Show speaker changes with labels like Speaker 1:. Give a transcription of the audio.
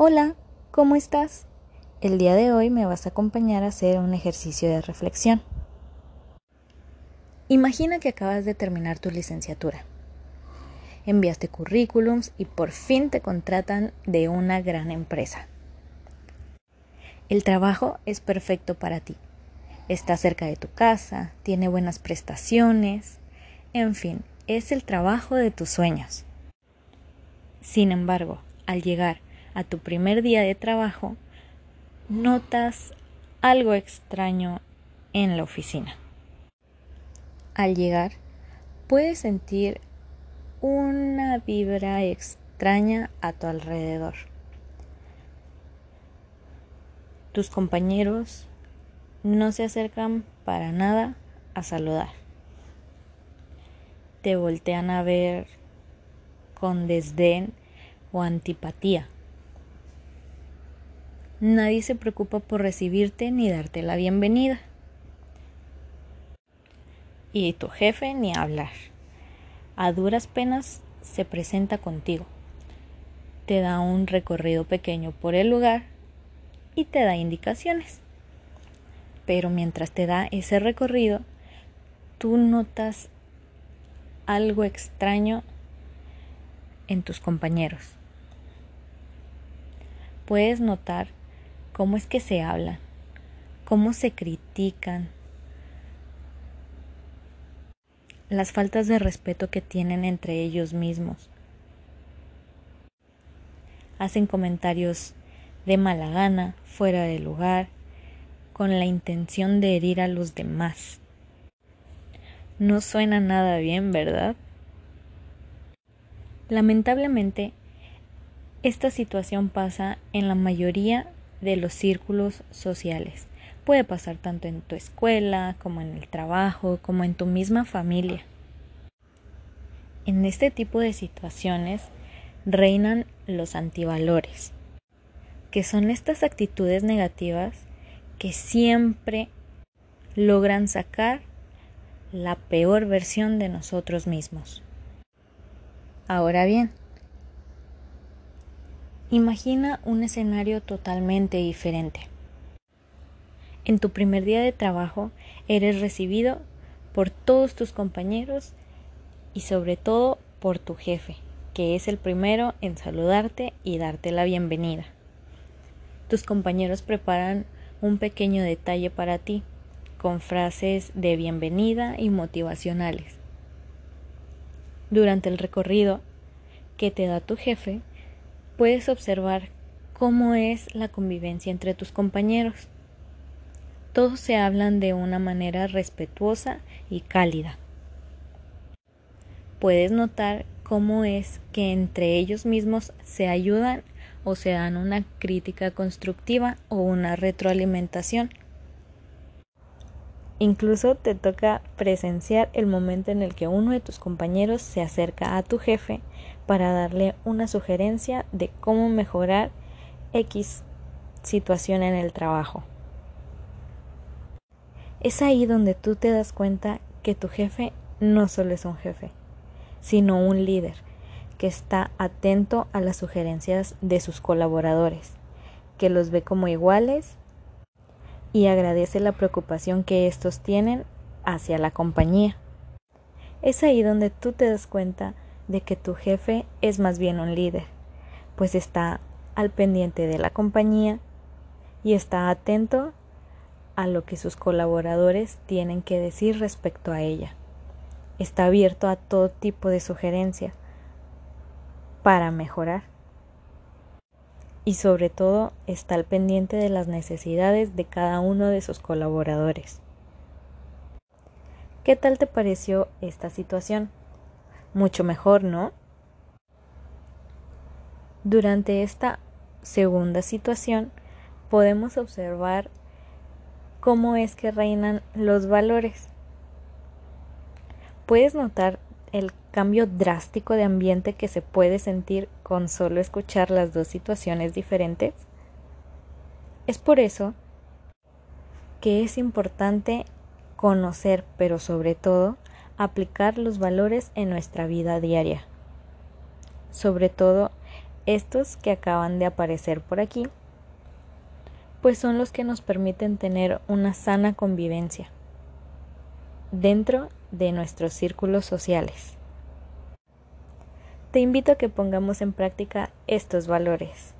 Speaker 1: Hola, ¿cómo estás? El día de hoy me vas a acompañar a hacer un ejercicio de reflexión. Imagina que acabas de terminar tu licenciatura. Enviaste currículums y por fin te contratan de una gran empresa. El trabajo es perfecto para ti. Está cerca de tu casa, tiene buenas prestaciones, en fin, es el trabajo de tus sueños. Sin embargo, al llegar a tu primer día de trabajo, notas algo extraño en la oficina. Al llegar, puedes sentir una vibra extraña a tu alrededor. Tus compañeros no se acercan para nada a saludar. Te voltean a ver con desdén o antipatía. Nadie se preocupa por recibirte ni darte la bienvenida. Y tu jefe ni hablar. A duras penas se presenta contigo. Te da un recorrido pequeño por el lugar y te da indicaciones. Pero mientras te da ese recorrido, tú notas algo extraño en tus compañeros. Puedes notar cómo es que se hablan, cómo se critican, las faltas de respeto que tienen entre ellos mismos. Hacen comentarios de mala gana, fuera de lugar, con la intención de herir a los demás. No suena nada bien, ¿verdad? Lamentablemente, esta situación pasa en la mayoría de los círculos sociales. Puede pasar tanto en tu escuela, como en el trabajo, como en tu misma familia. En este tipo de situaciones reinan los antivalores, que son estas actitudes negativas que siempre logran sacar la peor versión de nosotros mismos. Ahora bien, imagina un escenario totalmente diferente. En tu primer día de trabajo eres recibido por todos tus compañeros y sobre todo por tu jefe, que es el primero en saludarte y darte la bienvenida. Tus compañeros preparan un pequeño detalle para ti, con frases de bienvenida y motivacionales. Durante el recorrido que te da tu jefe, puedes observar cómo es la convivencia entre tus compañeros. Todos se hablan de una manera respetuosa y cálida. Puedes notar cómo es que entre ellos mismos se ayudan o se dan una crítica constructiva o una retroalimentación. Incluso te toca presenciar el momento en el que uno de tus compañeros se acerca a tu jefe para darle una sugerencia de cómo mejorar X situación en el trabajo. Es ahí donde tú te das cuenta que tu jefe no solo es un jefe, sino un líder que está atento a las sugerencias de sus colaboradores, que los ve como iguales y agradece la preocupación que estos tienen hacia la compañía. Es ahí donde tú te das cuenta de que tu jefe es más bien un líder, pues está al pendiente de la compañía y está atento a lo que sus colaboradores tienen que decir respecto a ella. Está abierto a todo tipo de sugerencias para mejorar y sobre todo está al pendiente de las necesidades de cada uno de sus colaboradores. ¿Qué tal te pareció esta situación? Mucho mejor, ¿no? Durante esta segunda situación podemos observar cómo es que reinan los valores. Puedes notar el cambio drástico de ambiente que se puede sentir con solo escuchar las dos situaciones diferentes? Es por eso que es importante conocer, pero sobre todo, aplicar los valores en nuestra vida diaria, sobre todo estos que acaban de aparecer por aquí, pues son los que nos permiten tener una sana convivencia dentro de nuestros círculos sociales. Te invito a que pongamos en práctica estos valores.